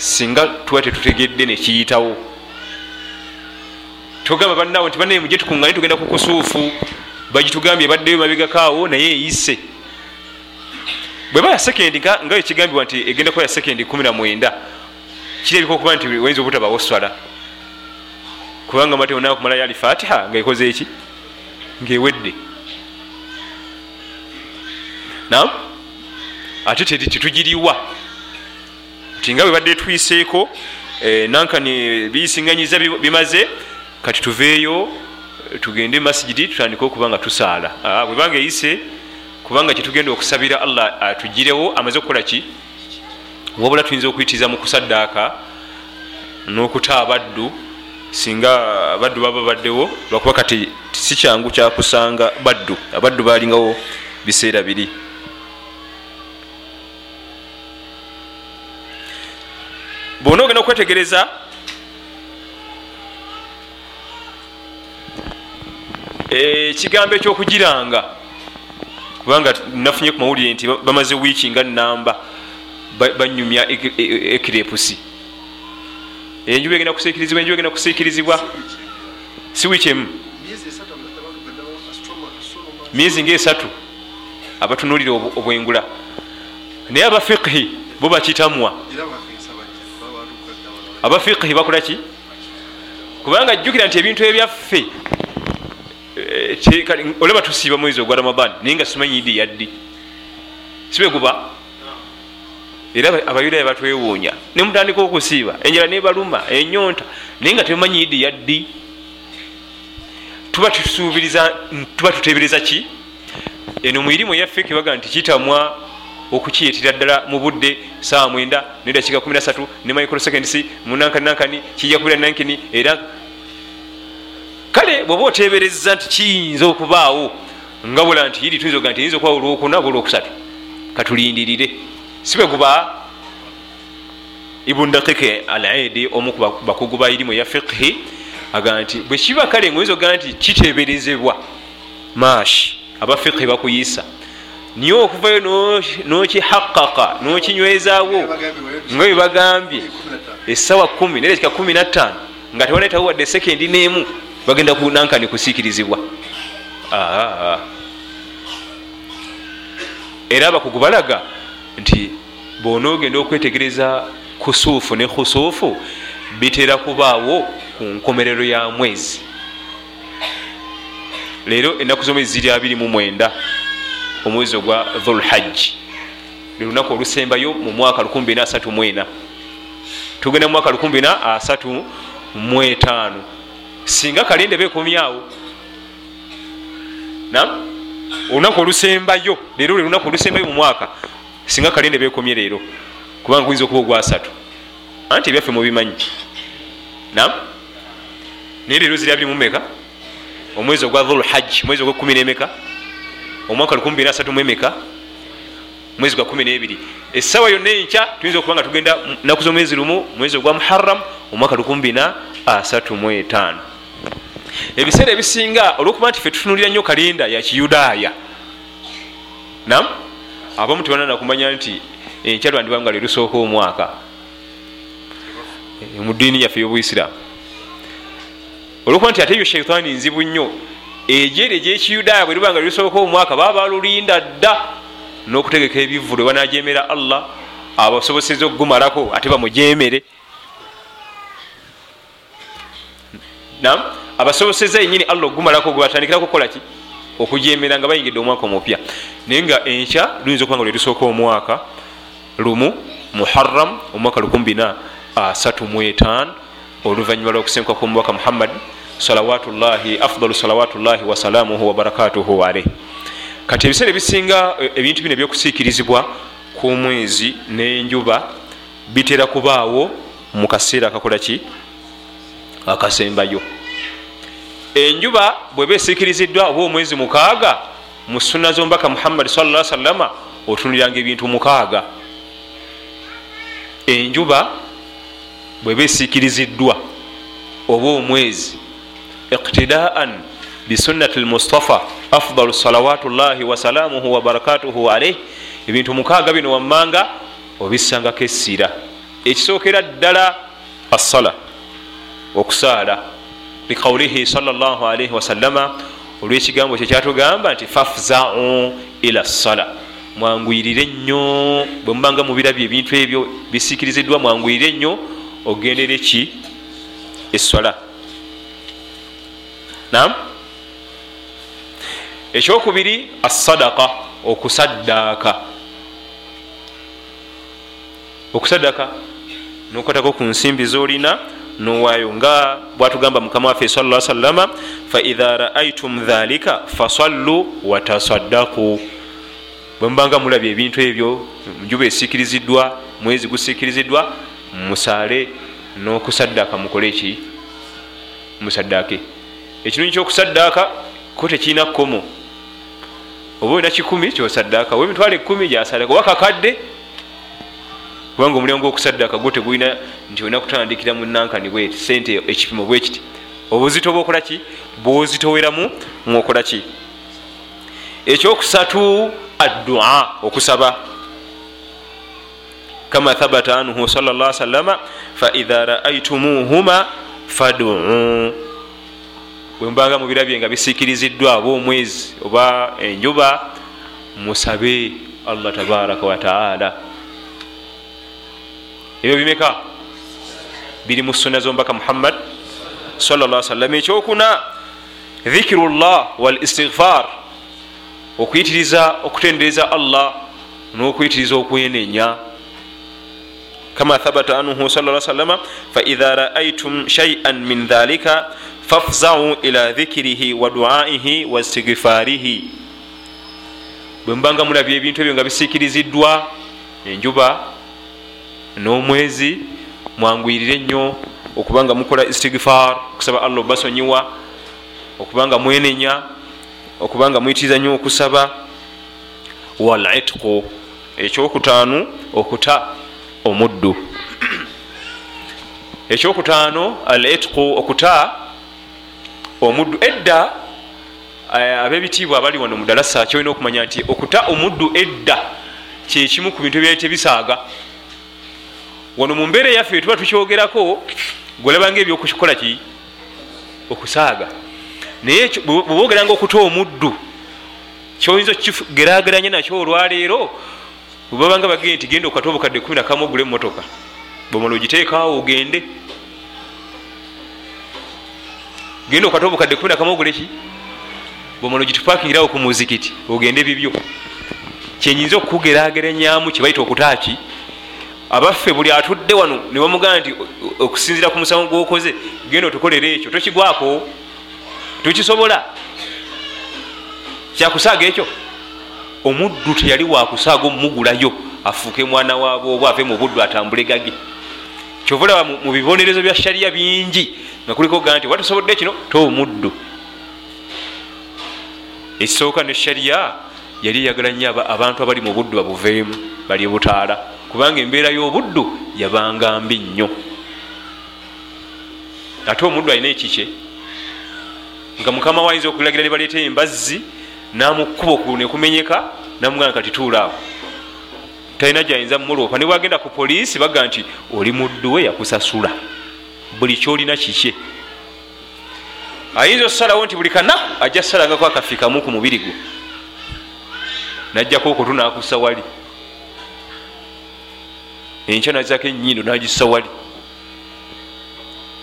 singa tuba tetutegedde nekiyitawo tugamba bannawe nti banaye muje tukungane tugenda ku kusuufu. Bagitugambye baddeyo mabegakaawo naye eyise. Bweba ya sekendi nga ekigambibwa nti egenda kuba ya sekendi 19 kirabika okuba nti wayinza obutabawo swala. Kubanga mate onawe kumalayo ali fatiha ngaekoze eki? Ngaewedde nam ate tetugiriwa ti nga bwebadde twiseeko nankani biyisiŋganyiza bimaze kati tuveeyo tugende masijidi tutandike okuba nga tusaala. Bwebanga eyise kubanga kyetugenda okusabira allah atugirewo amaze okukola ki? Wabula tuyinza okuyitiriza mu kusaddaaka n'okuta abaddu singa abaddu baba baddewo lwakuba kati si kyangu kyakusanga baddu abaddu balingawo biseera biri bwona ogenda okwetegereza ekigambo ekyokugiranga kubanga nafunye ku mawulire nti bamaze wiiki nga namba banyumya ekirepusi. Enjuba egenda kusiikirizibwa enjuba egenda kusiikirizibwa. Si wiiki emu. Myezi ngaesatu abatunulira obwengula. Naye abafiqhi bo bakitamwa abafiqhi bakolaki kubanga jjukira nti ebintu ebyaffe olaba tusiiba mwezi ogwa ramadan naye nga simanyi idi yaddi. Sibeguba era abayudaaya batwewuunya. Nemutandika okusiiba enjala nebaluma enyonta naye nga temumanyi idi yaddi. Tuba tusuubiriza tuba tutebereza ki? Eno mwirimu eyaffe kebaga nti kitamwa okukiyitira ddala mu budde saa mwenda nedakiika 13 ne microseconds munankani nankani kijja kubira nankini era kale bweoba otebereza nti kiyinza okubaawo nga bula nti iri tuyinza oga nti yinza okuba olwokuna oba olwokusatu katulindirire si bwe guba ibun dakike al aidi omu ku bakugu ba irimu eya fiqhi aga nti bwe kiba kale ngaoyinza oga nti kiteberezebwa mashi aba fiqhi bakuyisa niye okuvayo nokihaqaqa nokinywezaawo. Nga webagambye esawa 1 nedakika 15 nga tewanetawo wadde sekendi nemu bagenda kunankani kusiikirizibwa. Era abakugu balaga nti bonaogenda okwetegereza kusuufu ne khusuufu bitera kubaawo ku nkomerero ya mwezi. Leero ennaku zomwezi ziri 29 omwezi ogwa dhulhajji lunaku olusembayo mu mwaka 234 tugenda mu mwaka 235 singa kalenda bekomyawo olunaku olusembayo leero lwe lunaku olusembayo mu mwaka singa kalenda bekomye leero kubanga guyinza okuba ogwasatu anti ebyaffe mubimanyi. Nam naye leero ziri abiri mumeka omwezi ogwa dhulhajj mwezi ogwa kumi nemeka omwaka 23 mwezi gwa 12 esawa yonna enkya tuyinza okuba nga tugenda naku zomwezi lumu mwezi ogwa muharam omwaka 235 ebiseera ebisinga olwokuba nti fe tutunulira nnyo kalenda ya kiyudaaya. Nam abamu tebanana kumanya nti enkya lwandibanga lwelusooka omwaka. Mu ddiini yaffe y'obuisiraamu olwokuba nti ate ebyo shaitaani nzibu nnyo ejere egyekiyudaaya bwe libanga lilisooka omwaka baba balulinda dda n'okutegeka ebivulu banajemera allah abasoboseza okugumalako ate bamujemere nam abasoboseza yenyini allah okugumalako gwebatandikirako kukolaki okujemera nga bayingidde omwaka omupya. Naye nga enkya luyinza okuba nga lwelisooka omwaka lumu muharam omwaka 235 oluvanyuma lwokusenkuka kwomubaka muhammad salawatullahi afdalu salawatullahi wasalamuhu wabarakatuhu aleh kati ebiseera ebisinga ebintu bino ebyokusiikirizibwa ku mwezi n'enjuba bitera kubaawo mu kaseera akakolaki akasembayo. Enjuba bweba esiikiriziddwa oba omwezi mukaaga mu sunna z'omubaka muhammadi salla salama otunuliranga ebintu mukaaga. Enjuba bweba esiikiriziddwa oba omwezi iqtidaan bisunnati lmustafa afdalu salawatullahi wasalamuhu wabarakatuhu alaih ebintu mukaaga bino wammanga obissangako essira ekisookera ddala assala okusaala liqaulihi salllahalaihi wasalama olwekigambo kye kyatugamba nti fafzau ila ssala mwanguyirire nnyo bwe mubanga mubirabye ebintu ebyo bisiikiriziddwa mwanguyire nnyo ogendere ki? Essola nam ekyokubiri assadaka okusaddaaka. Okusaddaaka nokwatako ku nsimbi zolina nowaayo nga bwatugamba mukama waffe sala salama faidha raaitum dhalika fasallu watasaddaku bwemubanga mulabye ebintu ebyo njuba esiikiriziddwa mwezi gusiikiriziddwa musaale n'okusaddaaka mukole eki musaddaake ekinunyi kyokusaddaaka ko tekirina kkomo. Oba olina kikumi kyosaddaaka. Oba emitwalo ekumi gyasaddaaka oba kakadde kubanga omulimu gwokusaddaaka gwo tegulina nti olina kutandikira mu nankani bweti sente ekipimo bwe kiti. Obuzito bwokolaki bwozitoweramu mwokolaki ekyokusatu addua okusaba. Kama thabata anhu salla salama faidha raaitumuhuma faduu bwembanga mubirabye nga bisiikiriziddwa oba omwezi oba enjuba musabe allah tabaraka wataala ebyo bimeka? Biri mu sunna zombaka muhammad sallasalam ekyokuna dhikiru llah wal istighfar okuyitiriza okutendereza allah n'okuyitiriza okwenenya. Kama thabata anhu sa salama faidha raaitum shaian min dhalika fafzau ila dhikirihi wa duaihi wa istighfarihi. Bwe mubanga mulabye ebintu ebyo nga bisiikiriziddwa enjuba n'omwezi mwangwirire nnyo okubanga mukola istigfar okusaba allah obasonyiwa okubanga mwenenya okubanga muyitiriza nnyo okusaba. Wal itqu ekyokutaanu okuta omuddu. Ekyokutaano al itqu okuta omuddu. Edda eh, abebitiibwa abali wano mudalasa kyolina okumanya nti okuta omuddu edda kyekimu ku bintu ebyali tebisaaga. Wano mu mbeera eyaffe tuba tukyogerako gwolabanga ebyokukikola ki? Okusaaga. Naye bweba ogeranga okuta omuddu kyoyinza okikigerageranya nakyo olwaleero bwebabanga bagende nti genda okata obukadde 1 ogule mumotoka bwemala ogiteekaawo ogende genda okata obukadde 1 oguleki bwemala ogitupakingirawo ku muzikiti ogende bibyo. Kyenyinza okukugerageranyamu kyebaita okutaaki? Abaffe buli atudde wano nibamugaa nti okusinzira ku musango gwokoze genda otukolera ekyo tokigwako tukisobola kyakusaaga ekyo? Omuddu teyali wakusaaga omumugulayo afuuke mwana waabo oba ave mu buddu atambule gage kyovalaba mu bibonerezo bya shariya bingi. Nga kuliko ga nti watusobodde kino? Toomuddu ekisooka ne shariya yali eyagala nnyo abantu abali mu buddu babuveemu bali butaala. Kubanga embeera y'obuddu yabanga mbi nnyo. Ate omuddu alina ekikye? Nga mukama wayinza okulagira ne baleeta embazzi namukuba okulu nekumenyeka namugana kati tuulaawo talina gyayinza muloopa ne bwagenda ku poliisi baga nti oli muddu we yakusasula. Buli kyolina kikye. Ayinza okusalawo nti buli kanaku ajja salangako akafi kamu ku mubiri gwe. Najjako okutu nakussa wali. Enkya nazako enyindo nagissa wali.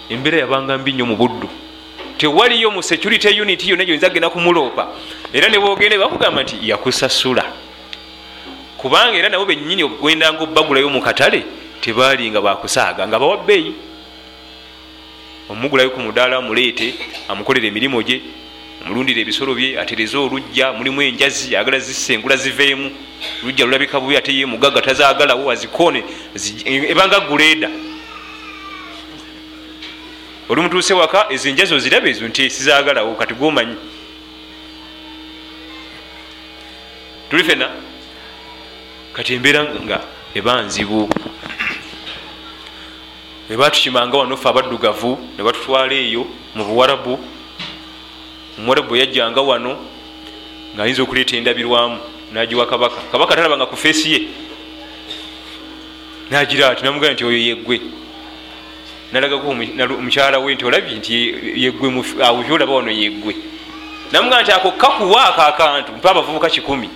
Embeera yabanga mbi nnyo mu buddu. Tewaliyo mu security unit yonna gyoyinza genda kumuloopa era ne bwogende bakugamba nti yakusasula kubanga era nabo benyini ogwendanga obbagulayo mu katale tebalinga bakusaaga nga bawa bbeeyi. Omugulayo ku mudaala muleete amukolera emirimu gye omulundira ebisolo bye atereze olujja mulimu enjazi agala zisengula ziveemu. Lujja lulabika bubi ate ye mugaga tazaagalawo azikoone ebanga guleeda oli mutuuse waka ezo enjazi oziraba ezo nti sizaagalawo kati gomanyi tuli fena kati embeera nga eba nzibu ebatukimanga wano fe abaddugavu ne batutwala eyo mu buwarabu. Omuwarabu yajjanga wano ngaayinza okuleeta endabirwamu nagiwa kabaka. Kabaka talabanga ku feesi ye. Nagira ati namugana nti oyo yeggwe nalagako omukyala we nti olabye nti yeggwe awo byolaba wano yeggwe namugana nti ako kakuwaako akantu mpa abavubuka kikumi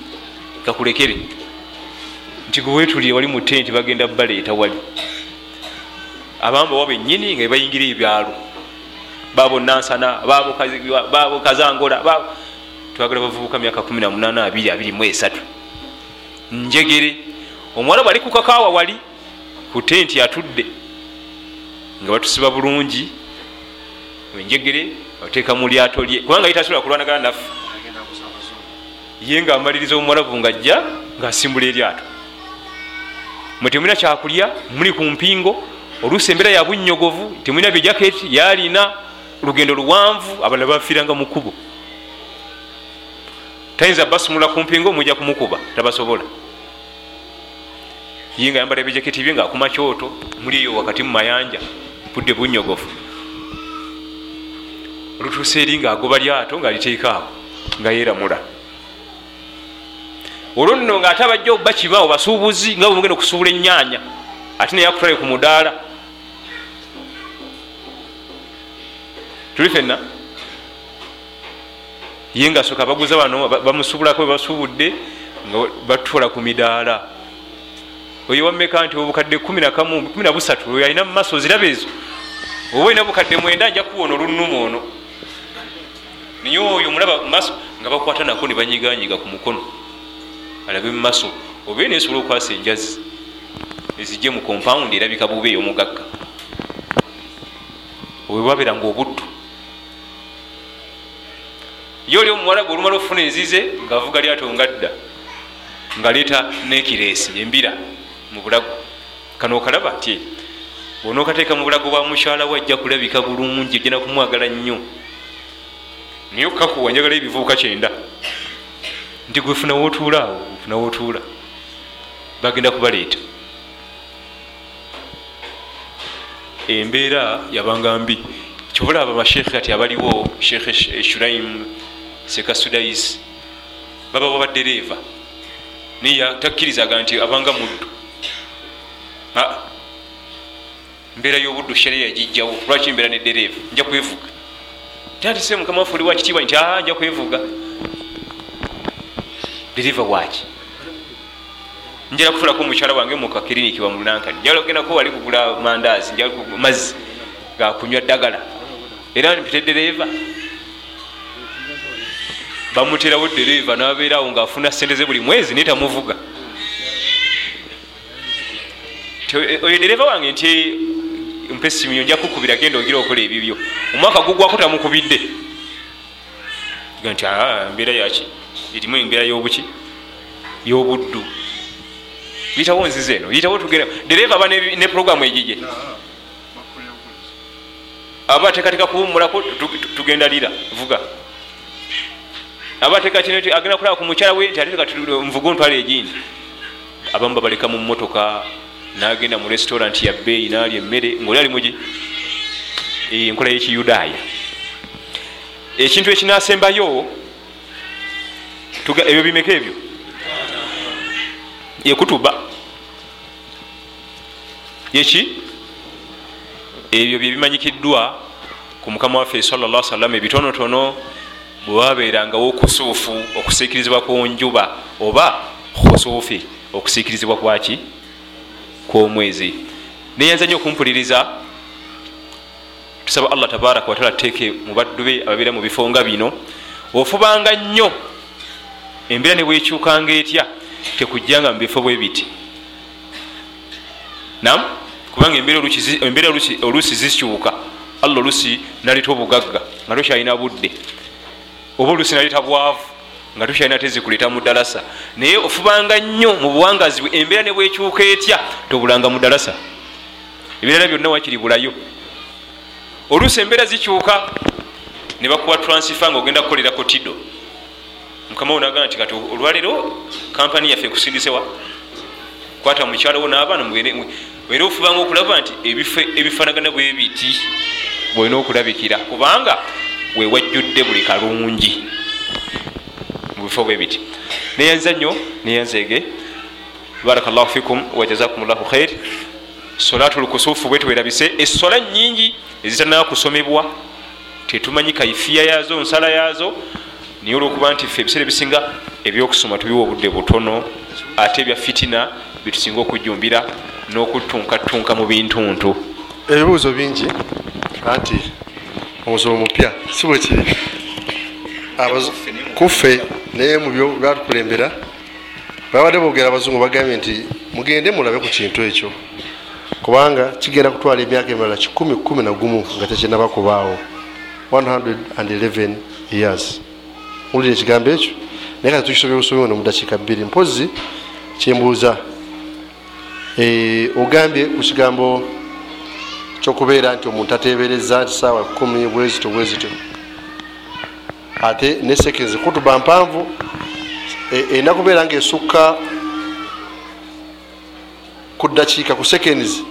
kakulekere nti gwewetulire wali mu tenti bagenda baleeta wali. Abamba wa benyini nga bayingira ebyalo. Babo nansana babo kazangola twagala bavubuka myaka 1823 njegere omuwala bali kukakawa wali ku tenti atudde nga batusiba bulungi enjegere oteeka mu lyato lye kubanga yitasobola kulwanagana naffe. Ye nga amaliriza omuwalavu nga ajja ngaasimbula eryato mwe temulina kyakulya muli ku mpingo oluusi embeera ya bunnyogovu temulina byejaketi yalina lugendo luwanvu abalala bafiiranga mu kkubo. Tayinza basumula ku mpingo mujja kumukuba tabasobola. Ye nga yambala ebyejaketi bye ngaakuma kyoto muli eyo wakati mu mayanja budde bunnyogovu. Olutuusa eri ngaagoba lyato ngaaliteekaawo nga yeeramula olwo nno ngaate abajja bakibaawo basuubuzi nga bwemugenda okusuubula ennyaanya ate naye akutwale ku mudaala. Tuli fenna ye nga soka baguza bano bamusuubulako bebasuubudde nga batutwala ku midaala. Oyo wammeka nti obukadde 13 oyo alina mumaaso oziraba ezo? Oba olina bukadde mwenda nja kuwona olunuma ono. Naye oyo mulaba mumaaso nga bakwata nako ne banyiganyiga ku mukono alabe mumaaso oba nesobola okwasa enjazi ezijje mu kompawundi erabika buba ey'omugagga. Obwe bwabeera nga obuddu ye oli omuwala gwe olumala okufuna enzize ngaavuga lyato nga dda ngaleeta nekireesi embira mu bulago. Kano okalaba nti bwonaokateeka mu bulago bwa mukyala we ajja kulabika bulungi ojjana kumwagala nnyo. Naye okakuwa njagala ebivubuka kyenda nti gwefuna wootuula awo funa wootuula bagenda kubaleeta. Embeera yabanga mbi. Kyobulaba abashekhe kati abaliwo shekhe shuraim sekasudais babawa badereeva naye takkirizaga nti abanga muddu. Mbeera y'obuddu shereya yagijjawo lwaki mbeera nedereeva nja kwevuga. Tandise mukama waffe oli wakitiibwa nti aa nja kwevuga dereva waki njala kufulako omukyala wange mukakiriniki wamulunankani njala kugendako wali kugula mandaazi mazzi gakunywa ddagala. Era mpite dereva bamuterawo dereva nabeerawo ngaafuna sente ze buli mwezi naye tamuvuga. Oyo dereva wange nti mpesiminyo nja kukubira genda ogira okola ebibyo. Omwaka gugwako tamukubidde. Nti embeera yaki erimu embeera yobuki yobuddu. Yitawo nziza eno yitawo tugera dereva aba ne programu egigye. Aba ateekateeka kuwumulako tugenda lira vuga. Aba ateeka kino agenda kulaba ku mukyala we nti ate nvuga ontwala egindi. Abamu babaleka mu motoka nagenda mu restaurant ya beeyi nalya emmere ngaoli ali mugi enkola y'ekiyudaaya. Ekintu ekinasembayo ebyo bimeka ebyo? Yekutuba yeki ebyo byebimanyikiddwa ku mukama waffe salla salama ebitonotono bwewabeerangawo okusuufu okusiikirizibwa ku njuba oba khusuufi okusiikirizibwa kwaki kwomwezi. Neyanza nnyo okumpuliriza tusaba allah tabaraka wataala tuteeke mu baddu be ababeera mu bifo nga bino ofubanga nnyo embeera ne bwekyukanga etya tekujjanga mu bifo bwe biti. Nam kubanga embeera oluusi zikyuka allah oluusi naleeta obugagga nga tokyalina budde. Oba oluusi naleeta bwavu nga tokyalina tezikuleeta mu ddalasa. Naye ofubanga nnyo mu buwangazi bwe embeera ne bwekyuka etya tobulanga mu ddalasa. Ebirala byonna wakiri bulayo. Oluusi embeera zikyuka ne bakuwa transfer nga ogenda kukolerako tido mukama wonagaa nti kati olwaleero kampani yaffe ekusindisewa kwata mukyalowo n'abaana era ofubanga okulaba nti ebifanagana bwe biti bwolina okulabikira kubanga wewajjudde buli kalungi mu bifo bwe biti. Neyanza nnyo neyanzeege barakallahu fikum wajazakum llahu khair. Solatu lukusufu bwe tuwerabise esola nyingi ezitanaa kusomebwa tetumanyi kaifiya yazo nsala yazo naye olwokuba nti ffe ebiseera ebisinga ebyokusoma tubiwa obudde butono ate ebya fitina byetusinga okujjumbira n'okutunkatunka mu bintuntu ebibuuzo bingi anti omusomo mupya si bwe kiri. Kuffe naye mubyo batukulembera babadde boogera abazungu bagambye nti mugende mulabe ku kintu ekyo. Kubanga kigenda kutwala emyaka emirala 111 nga tekinaba kubaawo. 111 years mulire ekigambo ekyo? Naye kati tukisobye busobi ono mu dakiika bbiri mpozi kyembuuza ogambye ku kigambo kyokubeera nti omuntu atebereza nti saawa kumi bwezito bwezito ate ne sekenzi kutuba mpanvu erina kubeera nga esukka ku dakiika ku sekenzi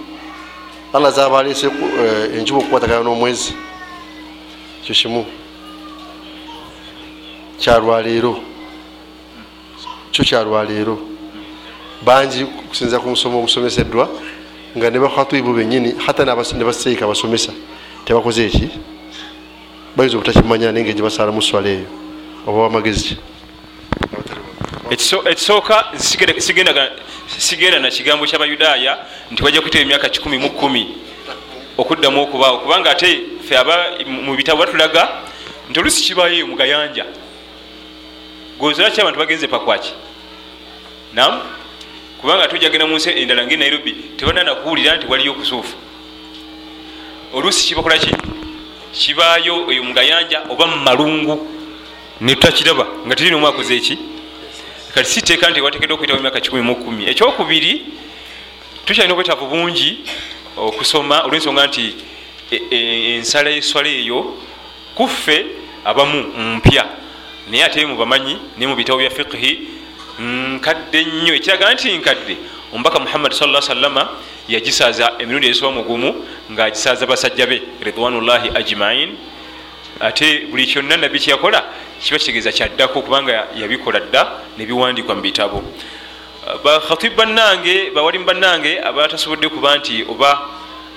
allah zaba alese enjuba okukwatagana n'omwezi. Ekyo kimu kyalwaleero? Kyo kyalwaleero? Bangi kusinza ku musomo ogusomeseddwa nga ne bakhatibu benyini hata ne baseika basomesa tebakoze eki bayinza obutakimanya naye nga gyebasalamu swala eyo. Oba wamagezi ki? Ekisooka sigenda na kigambo kyabayudaaya nti wajja kuyita emyaka 1 okuddamu okubaawo kubanga ate fe aba mu bitabo batulaga nti olusi kibayo mu gozolaki abantu bagenze pakwaki nam kubanga ate ojagenda mu nsi endala nge nairobi tebanana kuwulira nti waliyo okusuufu oluusi kibakolaki kibaayo eyo mu gayanja oba mu malungu netutakiraba nga teri nomwakoze eki? Kati si teeka nti watekedwa okuyitawo emyaka 1 ekyokubiri tukyalina obwetaavu bungi okusoma olwensonga nti e- e- ensala yeswala eyo kuffe abamu mpya naye ate mubamanyi naye mu bitabo bya fiqhi nkadde nnyo. Ekiraga nti nkadde omubaka muhammadi sa sallama yagisaaza emirundi egisoba mugumu ngaagisaaza basajja be ridwanullahi ajmain. Ate buli kyonna nabbi kyeyakola kiba kitegeeza kyaddako kubanga yabikola dda nebiwandikwa mu bitabo. Bakhatib bannange bawalimu bannange abatasobodde kuba nti oba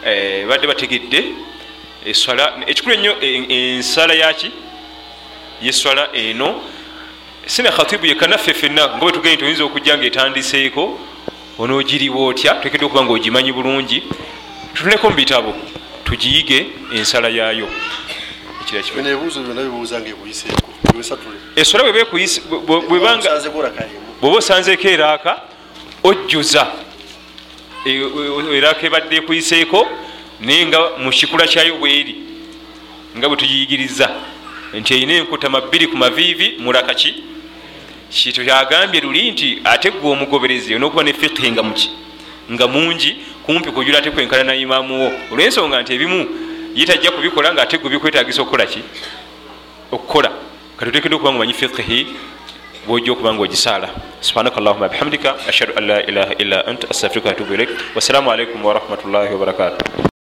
eh, badde bategedde eswala ekikulu ennyo ensala yaki yeswala eno. Sina khatibu yekanaffe fenna nga bwetugende nti oyinza okujja nga etandiseeko onoogiriwa otya? Tekedde okuba nga ogimanyi bulungi. Tutuneko mu bitabo tugiyige ensala yaayo. Eswala bwoba osanzeeko eraaka ojjuza. E- e- eraaka ebadde ekuyiseeko naye nga mu kikula kyayo bweri nga bwe tugiyigiriza nti erina enkutama bbiri ku maviivi mulaka ki kito kyagambye luli nti ate gwe omugoberezi onokuba ne fiqhi nga muki nga mungi kumpi kujula ate kwenkana na imaamuwo olwensonga nti ebimu ye tajja kubikola nga ate gwe bikwetagisa okukola ki? Okukola. Katutekedde okuba nga omanyi fiqhi bwojja okuba nga ogisaala. Subhanaka allahuma bihamdika ashhadu an la ilaha illa ant astafirika atubu ilaik wassalamu alaikum warahmatullahi wabarakatuh